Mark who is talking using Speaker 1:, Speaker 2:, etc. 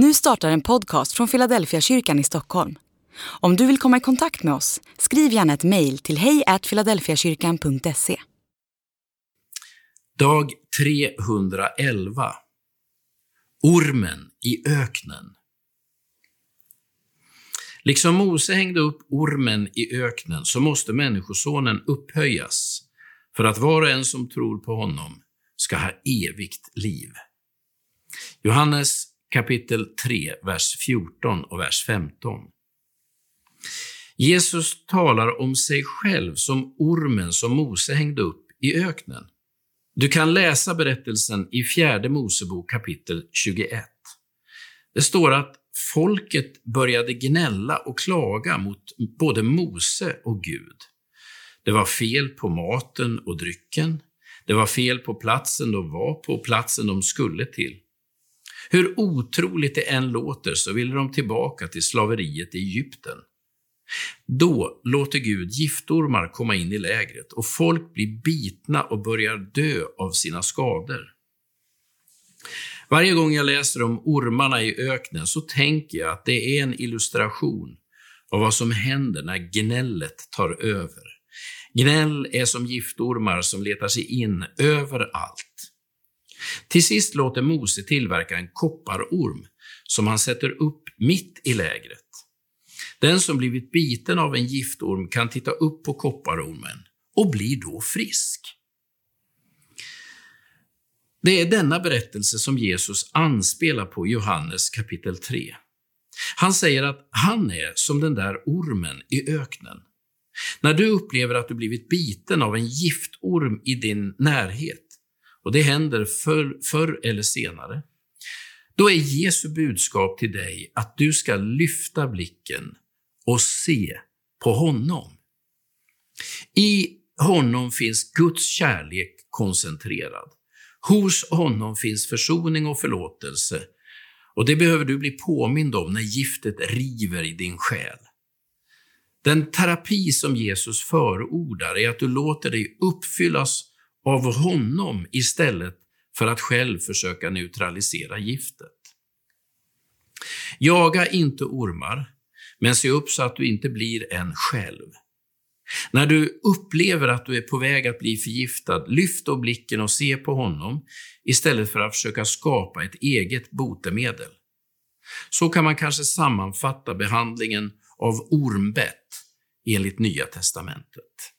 Speaker 1: Nu startar en podcast från Philadelphia kyrkan i Stockholm. Om du vill komma i kontakt med oss, skriv gärna ett mejl till hejfiladelfiakyrkan.se.
Speaker 2: Dag 311 Ormen i öknen Liksom Mose hängde upp ormen i öknen så måste Människosonen upphöjas för att var och en som tror på honom ska ha evigt liv. Johannes kapitel 3, vers 14 och vers 15. Jesus talar om sig själv som ormen som Mose hängde upp i öknen. Du kan läsa berättelsen i fjärde Mosebok kapitel 21. Det står att folket började gnälla och klaga mot både Mose och Gud. Det var fel på maten och drycken. Det var fel på platsen de var på, platsen de skulle till. Hur otroligt det än låter så ville de tillbaka till slaveriet i Egypten. Då låter Gud giftormar komma in i lägret och folk blir bitna och börjar dö av sina skador. Varje gång jag läser om ormarna i öknen så tänker jag att det är en illustration av vad som händer när gnället tar över. Gnäll är som giftormar som letar sig in överallt. Till sist låter Mose tillverka en kopparorm som han sätter upp mitt i lägret. Den som blivit biten av en giftorm kan titta upp på kopparormen och blir då frisk. Det är denna berättelse som Jesus anspelar på i Johannes kapitel 3. Han säger att han är som den där ormen i öknen. När du upplever att du blivit biten av en giftorm i din närhet, och det händer förr, förr eller senare, då är Jesu budskap till dig att du ska lyfta blicken och se på honom. I honom finns Guds kärlek koncentrerad. Hos honom finns försoning och förlåtelse och det behöver du bli påmind om när giftet river i din själ. Den terapi som Jesus förordar är att du låter dig uppfyllas av honom istället för att själv försöka neutralisera giftet. Jaga inte ormar, men se upp så att du inte blir en själv. När du upplever att du är på väg att bli förgiftad, lyft då blicken och se på honom istället för att försöka skapa ett eget botemedel. Så kan man kanske sammanfatta behandlingen av ormbett enligt Nya testamentet.